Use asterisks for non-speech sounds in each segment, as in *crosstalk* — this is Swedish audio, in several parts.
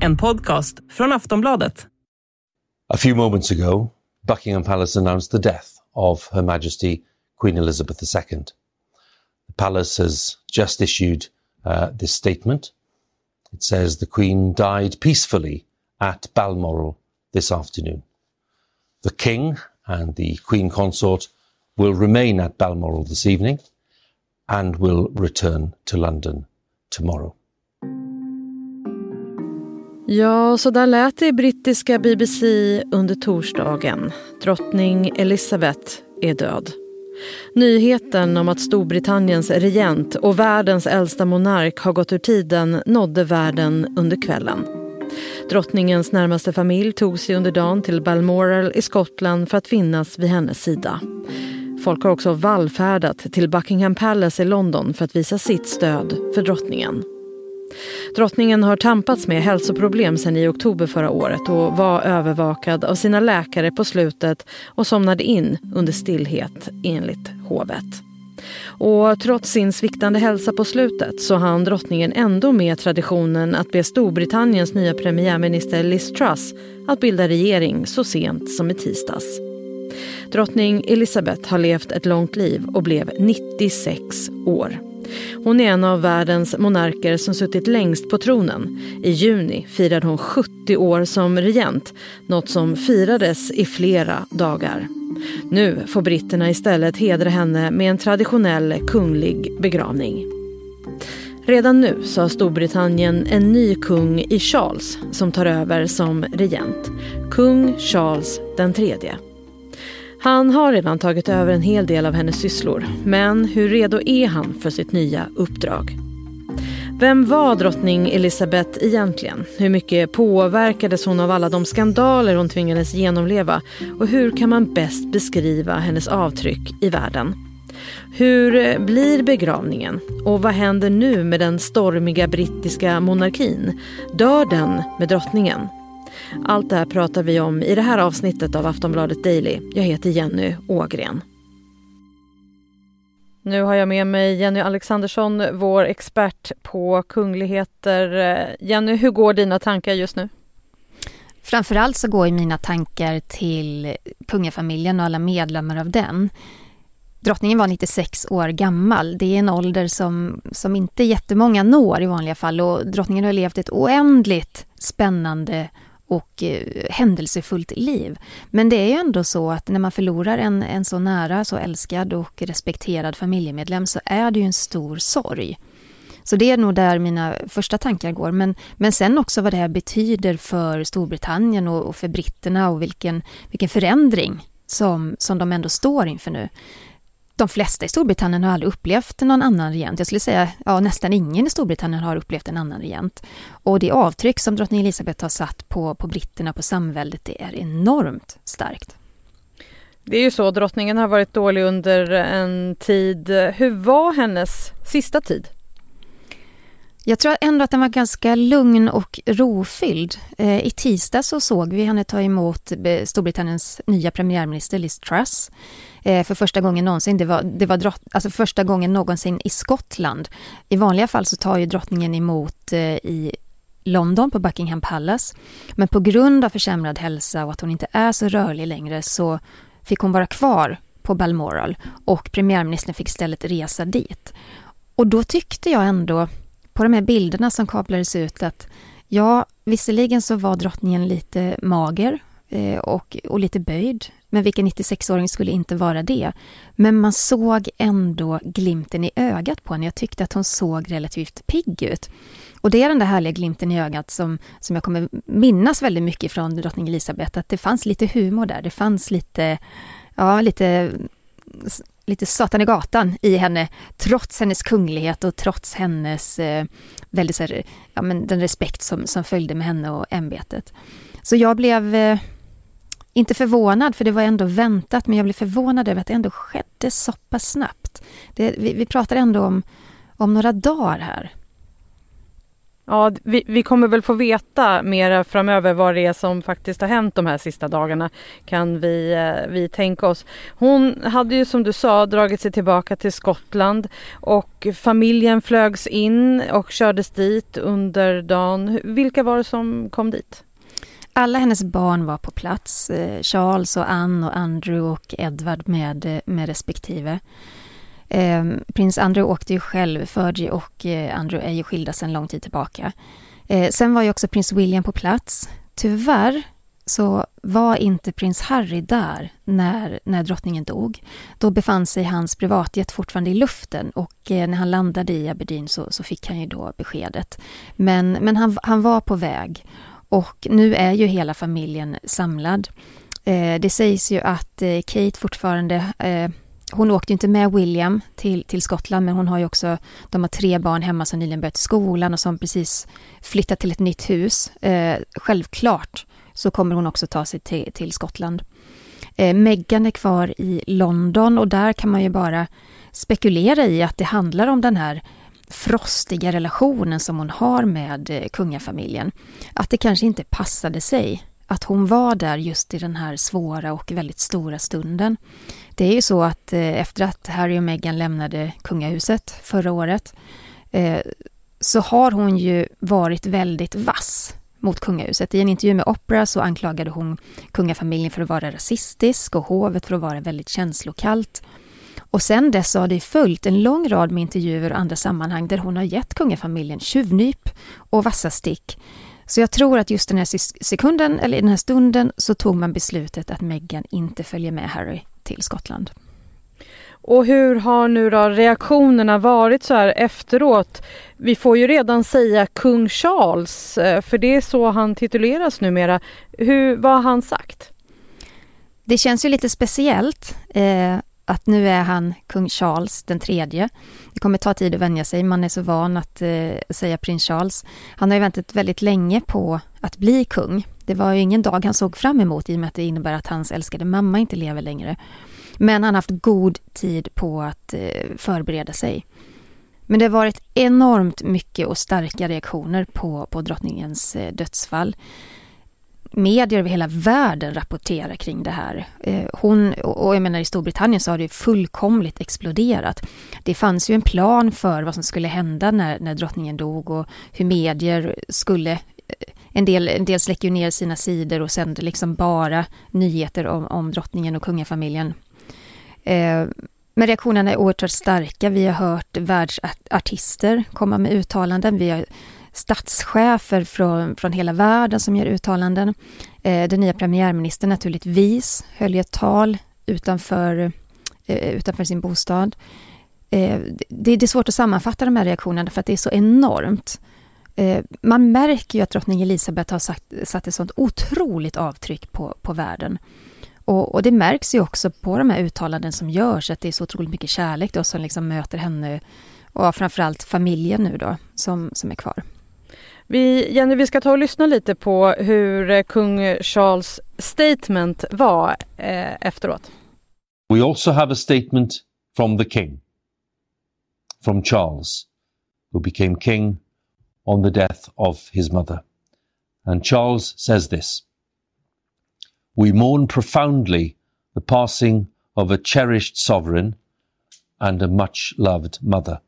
En podcast från Aftonbladet. A few moments ago, Buckingham Palace announced the death of Her Majesty Queen Elizabeth II. The palace has just issued uh, this statement. It says the Queen died peacefully at Balmoral this afternoon. The King and the Queen Consort will remain at Balmoral this evening and will return to London tomorrow. Ja, så där lät det i brittiska BBC under torsdagen. Drottning Elizabeth är död. Nyheten om att Storbritanniens regent och världens äldsta monark har gått ur tiden nådde världen under kvällen. Drottningens närmaste familj tog sig under dagen till Balmoral i Skottland för att finnas vid hennes sida. Folk har också vallfärdat till Buckingham Palace i London för att visa sitt stöd för drottningen. Drottningen har tampats med hälsoproblem sedan i oktober förra året och var övervakad av sina läkare på slutet och somnade in under stillhet enligt hovet. Och trots sin sviktande hälsa på slutet så hann drottningen ändå med traditionen att be Storbritanniens nya premiärminister Liz Truss att bilda regering så sent som i tisdags. Drottning Elizabeth har levt ett långt liv och blev 96 år. Hon är en av världens monarker som suttit längst på tronen. I juni firade hon 70 år som regent, något som firades i flera dagar. Nu får britterna istället hedra henne med en traditionell kunglig begravning. Redan nu så har Storbritannien en ny kung i Charles som tar över som regent. Kung Charles den tredje. Han har redan tagit över en hel del av hennes sysslor. Men hur redo är han för sitt nya uppdrag? Vem var drottning Elizabeth egentligen? Hur mycket påverkades hon av alla de skandaler hon tvingades genomleva? Och hur kan man bäst beskriva hennes avtryck i världen? Hur blir begravningen? Och vad händer nu med den stormiga brittiska monarkin? Dör den med drottningen? Allt det här pratar vi om i det här avsnittet av Aftonbladet Daily. Jag heter Jenny Ågren. Nu har jag med mig Jenny Alexandersson, vår expert på kungligheter. Jenny, hur går dina tankar just nu? Framförallt så går mina tankar till kungafamiljen och alla medlemmar av den. Drottningen var 96 år gammal. Det är en ålder som, som inte jättemånga når i vanliga fall och drottningen har levt ett oändligt spännande och eh, händelsefullt liv. Men det är ju ändå så att när man förlorar en, en så nära, så älskad och respekterad familjemedlem så är det ju en stor sorg. Så det är nog där mina första tankar går. Men, men sen också vad det här betyder för Storbritannien och, och för britterna och vilken, vilken förändring som, som de ändå står inför nu de flesta i Storbritannien har aldrig upplevt någon annan regent. Jag skulle säga ja, nästan ingen i Storbritannien har upplevt en annan regent. Och det avtryck som drottning Elizabeth har satt på, på britterna, på samväldet, det är enormt starkt. Det är ju så, drottningen har varit dålig under en tid. Hur var hennes sista tid? Jag tror ändå att den var ganska lugn och rofylld. Eh, I tisdag så såg vi henne ta emot eh, Storbritanniens nya premiärminister Liz Truss Eh, för första gången någonsin. Det var, det var drott, alltså första gången någonsin i Skottland. I vanliga fall så tar ju drottningen emot eh, i London på Buckingham Palace. Men på grund av försämrad hälsa och att hon inte är så rörlig längre så fick hon vara kvar på Balmoral och premiärministern fick istället resa dit. Och då tyckte jag ändå på de här bilderna som kablades ut att ja, visserligen så var drottningen lite mager Eh, och, och lite böjd. Men vilken 96-åring skulle inte vara det? Men man såg ändå glimten i ögat på henne. Jag tyckte att hon såg relativt pigg ut. Och det är den där härliga glimten i ögat som, som jag kommer minnas väldigt mycket från drottning Elisabeth, att det fanns lite humor där. Det fanns lite, ja, lite lite Satan i gatan i henne, trots hennes kunglighet och trots hennes eh, väldigt så här, ja, men den respekt som, som följde med henne och ämbetet. Så jag blev eh, inte förvånad, för det var ändå väntat, men jag blev förvånad över att det ändå skedde så pass snabbt. Det, vi, vi pratar ändå om, om några dagar här. Ja, vi, vi, kommer väl få veta mer framöver vad det är som faktiskt har hänt de här sista dagarna kan vi, eh, vi tänka oss. Hon hade ju som du sa dragit sig tillbaka till Skottland och familjen flögs in och kördes dit under dagen. Vilka var det som kom dit? Alla hennes barn var på plats. Eh, Charles och Anne och Andrew och Edward med, eh, med respektive. Ehm, prins Andrew åkte ju själv, Fergie och eh, Andrew är ju skilda sedan lång tid tillbaka. Sen var ju också prins William på plats. Tyvärr så var inte prins Harry där när, när drottningen dog. Då befann sig hans privatjet fortfarande i luften och när han landade i Aberdeen så, så fick han ju då beskedet. Men, men han, han var på väg och nu är ju hela familjen samlad. Eh, det sägs ju att eh, Kate fortfarande eh, hon åkte inte med William till, till Skottland men hon har ju också, de har tre barn hemma som nyligen börjat skolan och som precis flyttat till ett nytt hus. Eh, självklart så kommer hon också ta sig till, till Skottland. Eh, Meghan är kvar i London och där kan man ju bara spekulera i att det handlar om den här frostiga relationen som hon har med eh, kungafamiljen. Att det kanske inte passade sig att hon var där just i den här svåra och väldigt stora stunden. Det är ju så att eh, efter att Harry och Meghan lämnade kungahuset förra året eh, så har hon ju varit väldigt vass mot kungahuset. I en intervju med Opera så anklagade hon kungafamiljen för att vara rasistisk och hovet för att vara väldigt känslokallt. Och sen dess har det följt en lång rad med intervjuer och andra sammanhang där hon har gett kungafamiljen tjuvnyp och vassa stick så jag tror att just den här sekunden, eller i den här stunden, så tog man beslutet att Meghan inte följer med Harry till Skottland. Och hur har nu då reaktionerna varit så här efteråt? Vi får ju redan säga kung Charles, eh, för det är så han tituleras numera. Hur, vad har han sagt? Det känns ju lite speciellt. Eh, att nu är han kung Charles den tredje. Det kommer ta tid att vänja sig, man är så van att eh, säga prins Charles. Han har ju väntat väldigt länge på att bli kung. Det var ju ingen dag han såg fram emot i och med att det innebär att hans älskade mamma inte lever längre. Men han har haft god tid på att eh, förbereda sig. Men det har varit enormt mycket och starka reaktioner på, på drottningens eh, dödsfall medier över hela världen rapporterar kring det här. Eh, hon, och jag menar i Storbritannien så har det fullkomligt exploderat. Det fanns ju en plan för vad som skulle hända när, när drottningen dog och hur medier skulle eh, en del, en del släcker ner sina sidor och sänder liksom bara nyheter om, om drottningen och kungafamiljen. Eh, men reaktionerna är oerhört starka. Vi har hört världsartister komma med uttalanden. Vi har statschefer från, från hela världen som gör uttalanden. Eh, den nya premiärministern naturligtvis höll ett tal utanför, eh, utanför sin bostad. Eh, det, det, är svårt att sammanfatta de här reaktionerna för att det är så enormt. Eh, man märker ju att drottning Elisabeth har sagt, satt ett sånt otroligt avtryck på, på världen. Och, och, det märks ju också på de här uttalanden som görs, att det är så otroligt mycket kärlek då som liksom möter henne och framförallt familjen nu då som, som är kvar. Vi, Jenny, vi ska ta och lyssna lite på hur eh, kung Charles statement var eh, efteråt. We also have a statement from the king, from Charles, who became king on the death of his mother. And Charles says this We mourn profoundly the passing of a cherished sovereign and a much loved mother.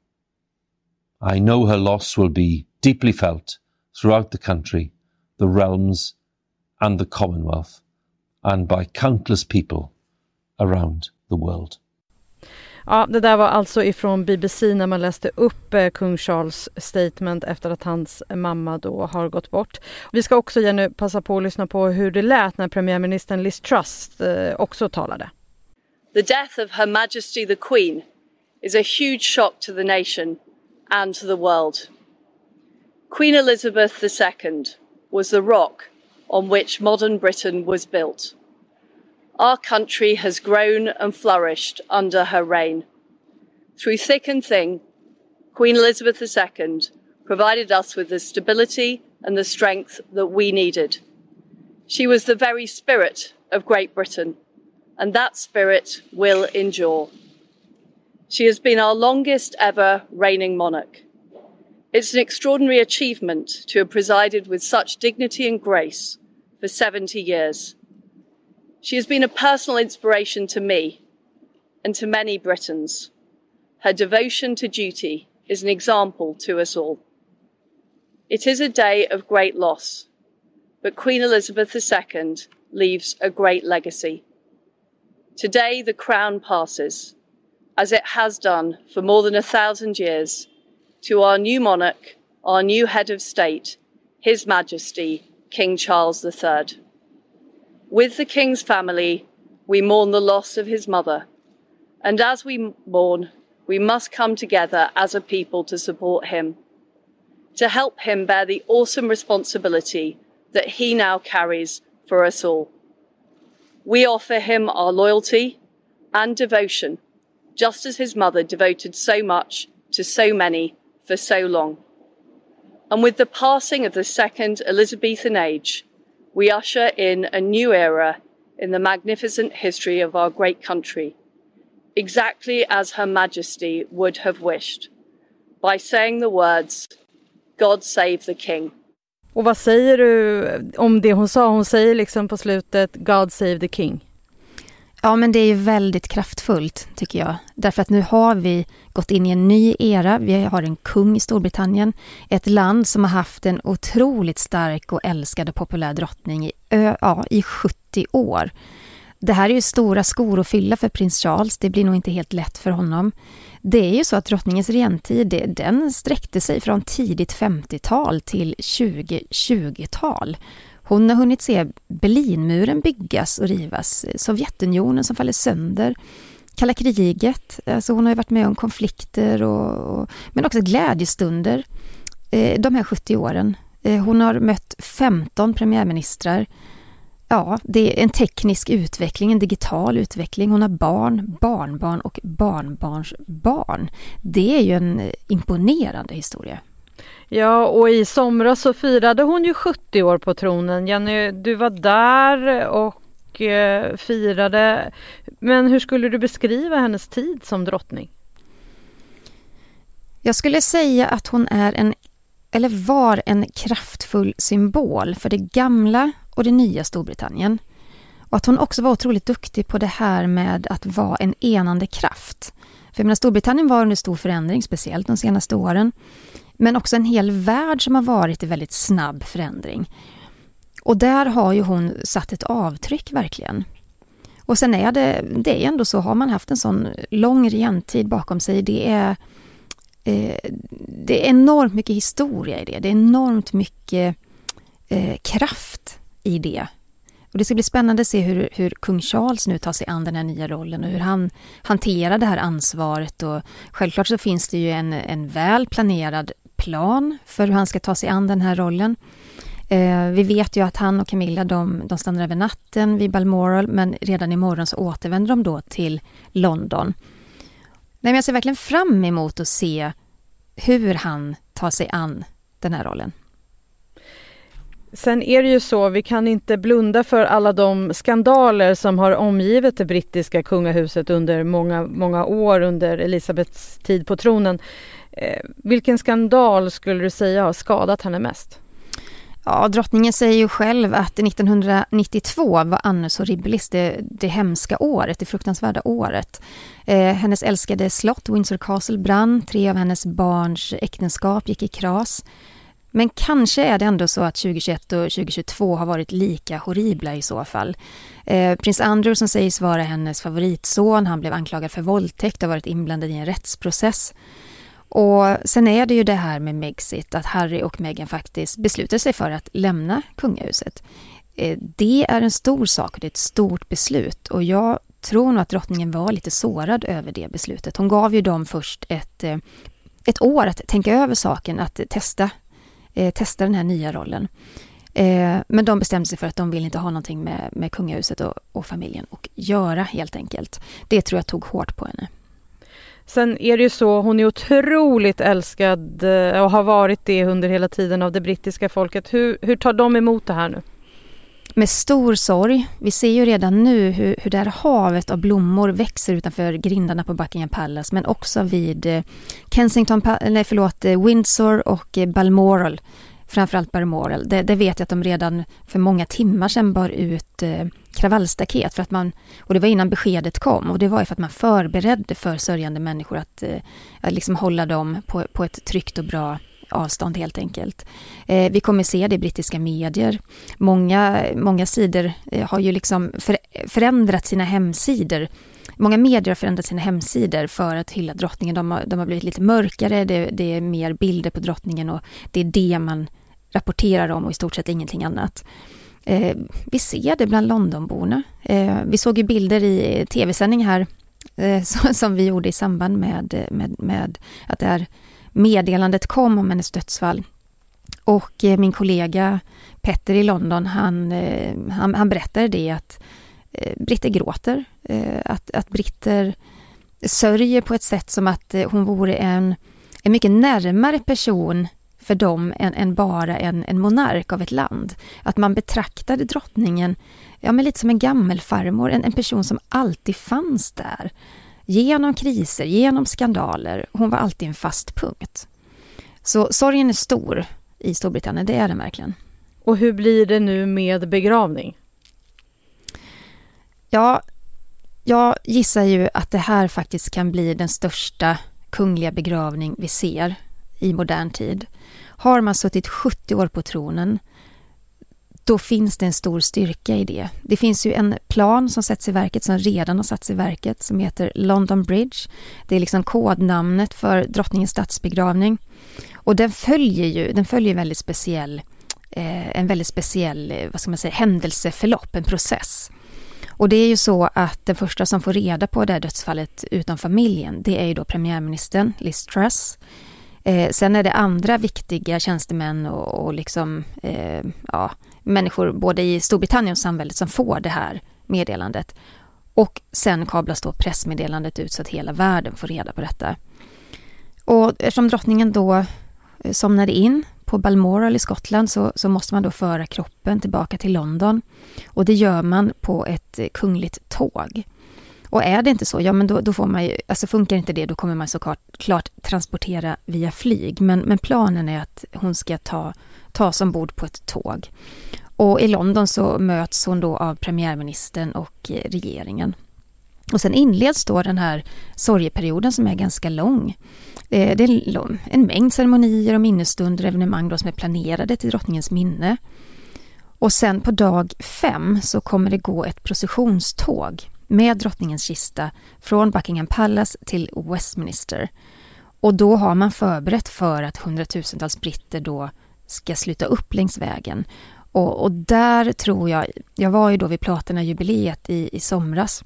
I know her loss will be deeply felt throughout the country, the realms, and the Commonwealth, and by countless people around the world. Ja, det där var alltså ifrån BBC när man läste upp eh, kung Charles statement efter att hans mamma då har gått bort. Vi ska också Jenny passa på att lyssna på hur det lät när premiärministern Liz Truss eh, också talade. The death of Her Majesty the Queen is a huge shock to the nation and to the world. Queen Elizabeth II was the rock on which modern Britain was built. Our country has grown and flourished under her reign. Through thick and thin, Queen Elizabeth II provided us with the stability and the strength that we needed. She was the very spirit of Great Britain, and that spirit will endure. She has been our longest ever reigning monarch It's an extraordinary achievement to have presided with such dignity and grace for 70 years. She has been a personal inspiration to me and to many Britons. Her devotion to duty is an example to us all. It is a day of great loss, but Queen Elizabeth II leaves a great legacy. Today, the crown passes, as it has done for more than a thousand years, to our new monarch, our new head of state, His Majesty, King Charles III. With the King's family, we mourn the loss of his mother, and as we mourn, we must come together as a people to support him, to help him bear the awesome responsibility that he now carries for us all. We offer him our loyalty and devotion, just as his mother devoted so much to so many for so long. And with the passing of the second Elizabethan age, we usher in a new era in the magnificent history of our great country, exactly as Her Majesty would have wished, by saying the words, God save the King. Och vad säger du om det hon sa? Hon säger liksom på slutet God save the King. Ja, men det är ju väldigt kraftfullt tycker jag. Därför att nu har vi gått in i en ny era. Vi har en kung i Storbritannien. Ett land som har haft en otroligt stark och älskad och populär drottning i, ja, i 70 år. Det här är ju stora skor att fylla för prins Charles. Det blir nog inte helt lätt för honom. Det är ju så att drottningens regentid, den sträckte sig från tidigt 50-tal till 2020-tal. Hon har hunnit se Berlinmuren byggas och rivas, Sovjetunionen som faller sönder, kalla kriget, alltså hon har varit med om konflikter och, och men också glädjestunder eh, de här 70 åren. Eh, hon har mött 15 premiärministrar. Ja, det är en teknisk utveckling, en digital utveckling. Hon har barn, barnbarn och barnbarns barn. Det är ju en imponerande historia. Ja, och i somras så firade hon ju 70 år på tronen. Jenny, du var där och eh, firade. Men hur skulle du beskriva hennes tid som drottning? Jag skulle säga att hon är en, eller var en kraftfull symbol för det gamla och det nya Storbritannien. Och att hon också var otroligt duktig på det här med att vara en enande kraft. För jag menar, Storbritannien var under stor förändring, speciellt de senaste åren. Men också en hel värld som har varit i väldigt snabb förändring. Och där har ju hon satt ett avtryck verkligen. Och sen är det, det är ändå så, har man haft en sån lång regentid bakom sig, det är, eh, det är enormt mycket historia i det. Det är enormt mycket eh, kraft i det. Och det ska bli spännande att se hur, hur kung Charles nu tar sig an den här nya rollen och hur han hanterar det här ansvaret. Och självklart så finns det ju en, en väl planerad plan för hur han ska ta sig an den här rollen. Eh, vi vet ju att han och Camilla de, de stannar över natten vid Balmoral men redan imorgon så återvänder de då till London. Nej, men jag ser verkligen fram emot att se hur han tar sig an den här rollen. Sen är det ju så, vi kan inte blunda för alla de skandaler som har omgivit det brittiska kungahuset under många, många år under Elisabeths tid på tronen. Eh, vilken skandal skulle du säga har skadat henne mest? Ja, drottningen säger ju själv att 1992 var Annus Horribilis det, det hemska året, det fruktansvärda året. Eh, hennes älskade slott, Windsor Castle, brann. Tre av hennes barns äktenskap gick i kras. Men kanske är det ändå så att 2021 och 2022 har varit lika horribla i så fall. Eh, prins Andrew som sägs vara hennes favoritson, han blev anklagad för våldtäkt och varit inblandad i en rättsprocess. Och sen är det ju det här med Megxit, att Harry och Meghan faktiskt beslutar sig för att lämna kungahuset. Eh, det är en stor sak och det är ett stort beslut och jag tror nog att drottningen var lite sårad över det beslutet. Hon gav ju dem först ett, eh, ett år att tänka över saken, att testa, eh, testa den här nya rollen. Men de bestämde sig för att de vill inte ha någonting med, med kungahuset och, och familjen att göra helt enkelt. Det tror jag tog hårt på henne. Sen är det ju så, hon är otroligt älskad eh, och har varit det under hela tiden av det brittiska folket. Hur, hur tar de emot det här nu? med stor sorg. Vi ser ju redan nu hur, hur det här havet av blommor växer utanför grindarna på Buckingham Palace men också vid eh, Kensington, nej förlåt, eh, Windsor och Balmoral. Framförallt Balmoral. Det, det vet jag att de redan för många timmar sedan bar ut kravallstaket för att man, och det var innan beskedet kom och det var ju för att man förberedde för sörjande människor att, eh, att liksom hålla dem på, på ett tryggt och bra avstånd helt enkelt. Eh, vi kommer se det i brittiska medier. Många, många sidor eh, har ju liksom för, förändrat sina hemsidor Många medier har förändrat sina hemsidor för att hylla drottningen. De har, de har blivit lite mörkare, det, det, är mer bilder på drottningen och det är det man rapporterar om och i stort sett ingenting annat. Eh, vi ser det bland Londonborna. Eh, vi såg ju bilder i tv-sändning här eh, *laughs* som vi gjorde i samband med, eh, med, med att det här meddelandet kom om hennes dödsfall. Och eh, min kollega Petter i London, han, eh, han, han berättade det att eh, britter gråter, eh, att, att britter sörjer på ett sätt som att eh, hon vore en, en mycket närmare person för dem än, än bara en, en monark av ett land. Att man betraktade drottningen ja, men lite som en gammelfarmor, en, en person som alltid fanns där. Genom kriser, genom skandaler. Hon var alltid en fast punkt. Så sorgen är stor i Storbritannien, det är den verkligen. Och hur blir det nu med begravning? Ja, jag gissar ju att det här faktiskt kan bli den största kungliga begravning vi ser i modern tid. Har man suttit 70 år på tronen då finns det en stor styrka i det. Det finns ju en plan som sätts i verket, som redan har satts i verket, som heter London Bridge. Det är liksom kodnamnet för drottningens statsbegravning. Och den följer ju, den följer väldigt speciell, eh, en väldigt speciell, eh, vad ska man säga, händelseförlopp, en process. Och det är ju så att den första som får reda på det här dödsfallet utan familjen, det är ju då premiärministern Liz Truss. Eh, sen är det andra viktiga tjänstemän och, och liksom, eh, ja, människor både i Storbritannien och samhället som får det här meddelandet. Och sen kablas då pressmeddelandet ut så att hela världen får reda på detta. Och eftersom drottningen då eh, somnade in på Balmoral i Skottland så, så, måste man då föra kroppen tillbaka till London. Och det gör man på ett eh, kungligt tåg. Och är det inte så, ja men då, då får man ju, alltså funkar inte det, då kommer man såklart klart transportera via flyg. Men, men planen är att hon ska ta, tas ombord på ett tåg. Och i London så möts hon då av premiärministern och eh, regeringen. Och sen inleds då den här sorgeperioden som är ganska lång. Eh, det är en mängd ceremonier och minnesstunder och evenemang då som är planerade till drottningens minne. Och sen på dag fem så kommer det gå ett processionståg med drottningens kista från Buckingham Palace till Westminster. Och då har man förberett för att hundratusentals britter då ska sluta upp längs vägen. Och, och där tror jag, jag var ju då vid Platina-jubileet i, i somras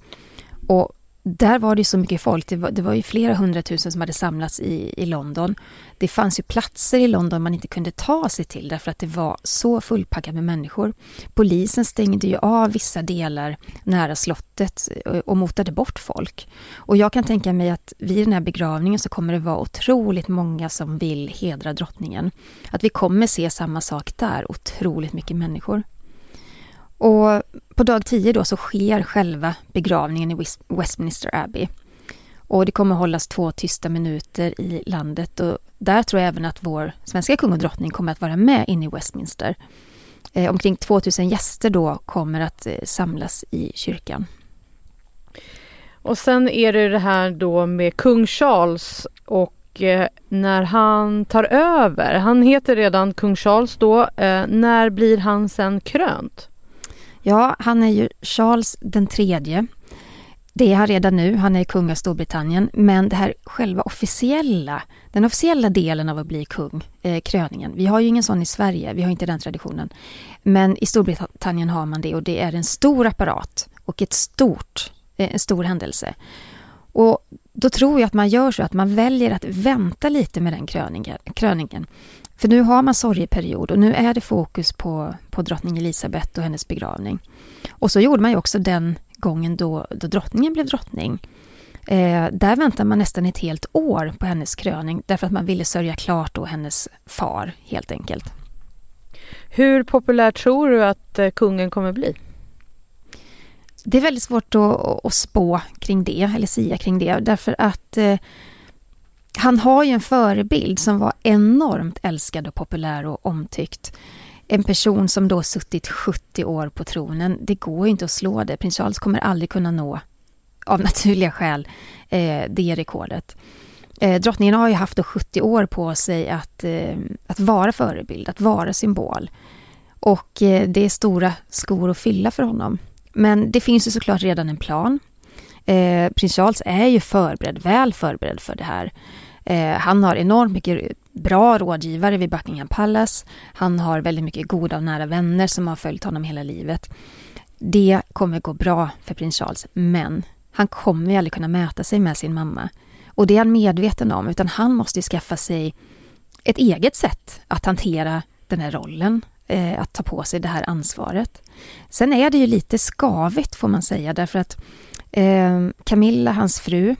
och där var det så mycket folk, det var, det var ju flera hundratusen som hade samlats i, i London. Det fanns ju platser i London man inte kunde ta sig till därför att det var så fullpackat med människor. Polisen stängde ju av vissa delar nära slottet och, och motade bort folk. Och jag kan tänka mig att vid den här begravningen så kommer det vara otroligt många som vill hedra drottningen. Att vi kommer se samma sak där, otroligt mycket människor. Och på dag 10 då så sker själva begravningen i Westminster Abbey. Och det kommer hållas två tysta minuter i landet och där tror jag även att vår svenska kung och drottning kommer att vara med inne i Westminster. Eh, omkring 2000 gäster då kommer att eh, samlas i kyrkan. Och sen är det det här då med kung Charles och eh, när han tar över. Han heter redan kung Charles då. Eh, när blir han sen krönt? Ja, han är ju Charles den tredje. Det är han redan nu, han är kung av Storbritannien, men det här själva officiella, den officiella delen av att bli kung, eh, kröningen, vi har ju ingen sån i Sverige, vi har inte den traditionen. Men i Storbritannien har man det och det är en stor apparat och ett stort, eh, en stor händelse. Och då tror jag att man gör så att man väljer att vänta lite med den kröningen, kröningen för nu har man sorgeperiod och nu är det fokus på, på drottning Elisabeth och hennes begravning. Och så gjorde man ju också den gången då, då drottningen blev drottning. Eh, där väntar man nästan ett helt år på hennes kröning därför att man ville sörja klart då hennes far helt enkelt. Hur populär tror du att eh, kungen kommer bli? Det är väldigt svårt att, att spå kring det, eller sia kring det, därför att eh, han har ju en förebild som var enormt älskad och populär och omtyckt. En person som då suttit 70 år på tronen, det går ju inte att slå det. Prins Charles kommer aldrig kunna nå, av naturliga skäl, eh, det rekordet. Eh, drottningen har ju haft 70 år på sig att, eh, att vara förebild, att vara symbol. Och eh, det är stora skor att fylla för honom. Men det finns ju såklart redan en plan. Eh, Prins Charles är ju förberedd, väl förberedd för det här. Eh, han har enormt mycket bra rådgivare vid Buckingham Palace. Han har väldigt mycket goda och nära vänner som har följt honom hela livet. Det kommer gå bra för prins Charles, men han kommer ju aldrig kunna mäta sig med sin mamma. Och det är han medveten om, utan han måste skaffa sig ett eget sätt att hantera den här rollen, eh, att ta på sig det här ansvaret. Sen är det ju lite skavigt får man säga, därför att eh, Camilla, hans fru,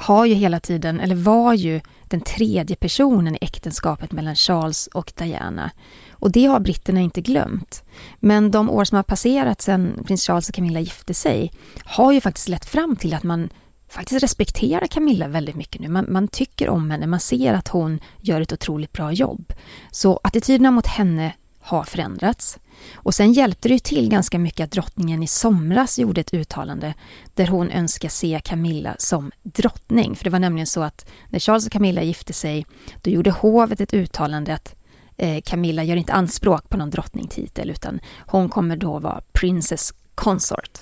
har ju hela tiden, eller var ju den tredje personen i äktenskapet mellan Charles och Diana. Och det har britterna inte glömt. Men de år som har passerat sedan prins Charles och Camilla gifte sig har ju faktiskt lett fram till att man faktiskt respekterar Camilla väldigt mycket nu. Man, man, tycker om henne, man ser att hon gör ett otroligt bra jobb. Så attityderna mot henne har förändrats. Och sen hjälpte det ju till ganska mycket att drottningen i somras gjorde ett uttalande där hon önskar se Camilla som drottning. För det var nämligen så att när Charles och Camilla gifte sig, då gjorde hovet ett uttalande att eh, Camilla gör inte anspråk på någon drottningtitel utan hon kommer då vara Princess Consort.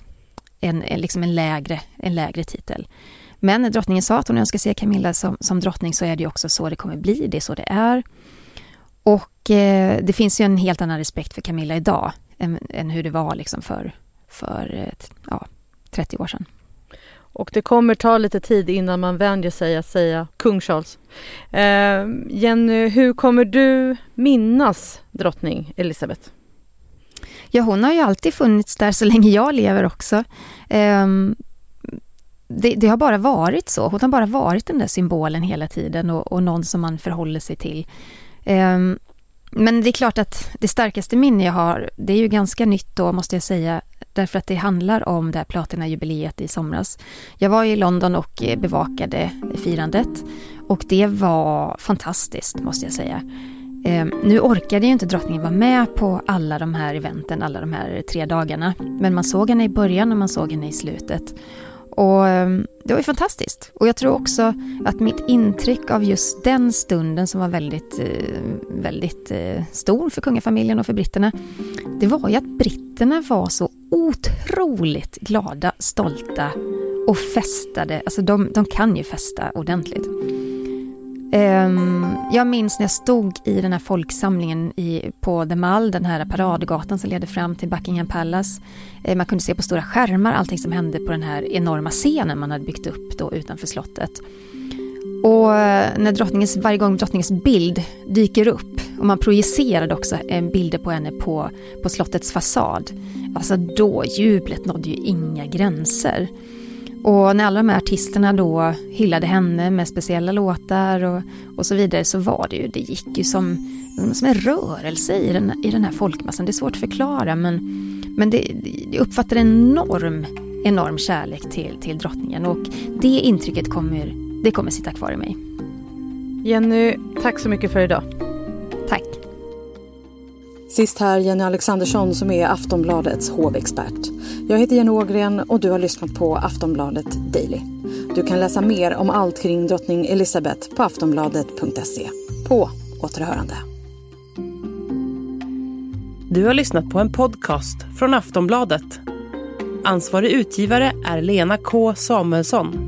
En, en, liksom en, lägre, en lägre titel. Men när drottningen sa att hon önskar se Camilla som, som drottning så är det ju också så det kommer bli, det är så det är. Och eh, det finns ju en helt annan respekt för Camilla idag än, än hur det var liksom för, för ja, 30 år sedan. Och det kommer ta lite tid innan man vänjer sig att säga kung Charles. Eh, Jenny, hur kommer du minnas drottning Elizabeth? Ja, hon har ju alltid funnits där så länge jag lever också. Eh, det, det, har bara varit så. Hon har bara varit den där symbolen hela tiden och, och någon som man förhåller sig till. Ehm, men det är klart att det starkaste minne jag har, det är ju ganska nytt då måste jag säga, därför att det handlar om det här platinajubileet i somras. Jag var i London och eh, bevakade firandet och det var fantastiskt måste jag säga. Ehm, nu orkade ju inte drottningen vara med på alla de här eventen, alla de här tre dagarna. Men man såg henne i början och man såg henne i slutet. Och ehm, det var ju fantastiskt. Och jag tror också att mitt intryck av just den stunden som var väldigt, eh, väldigt eh, stor för kungafamiljen och för britterna, det var ju att britterna var så otroligt glada, stolta och festade. Alltså de, de kan ju festa ordentligt. Ehm, jag minns när jag stod i den här folksamlingen i, på The Mall, den här paradgatan som leder fram till Buckingham Palace. Eh, man kunde se på stora skärmar allting som hände på den här enorma scenen man hade byggt upp då utanför slottet. Och eh, när drottningens, varje gång drottningens bild dyker upp och man projicerade också en bilder på henne på, på slottets fasad. Alltså då, jublet nådde ju inga gränser. Och när alla de här artisterna då hyllade henne med speciella låtar och, och så vidare så var det ju, det gick ju som, som en rörelse i den, i den här folkmassan. Det är svårt att förklara men, men det, det uppfattar en enorm, enorm kärlek till, till drottningen och det intrycket kommer, det kommer sitta kvar i mig. Jenny, tack så mycket för idag. Tack. Sist här Jenny Alexandersson som är Aftonbladets hovexpert. Jag heter Jenny Ågren och du har lyssnat på Aftonbladet Daily. Du kan läsa mer om allt kring drottning Elizabeth på aftonbladet.se. På återhörande. Du har lyssnat på en podcast från Aftonbladet. Ansvarig utgivare är Lena K Samuelsson.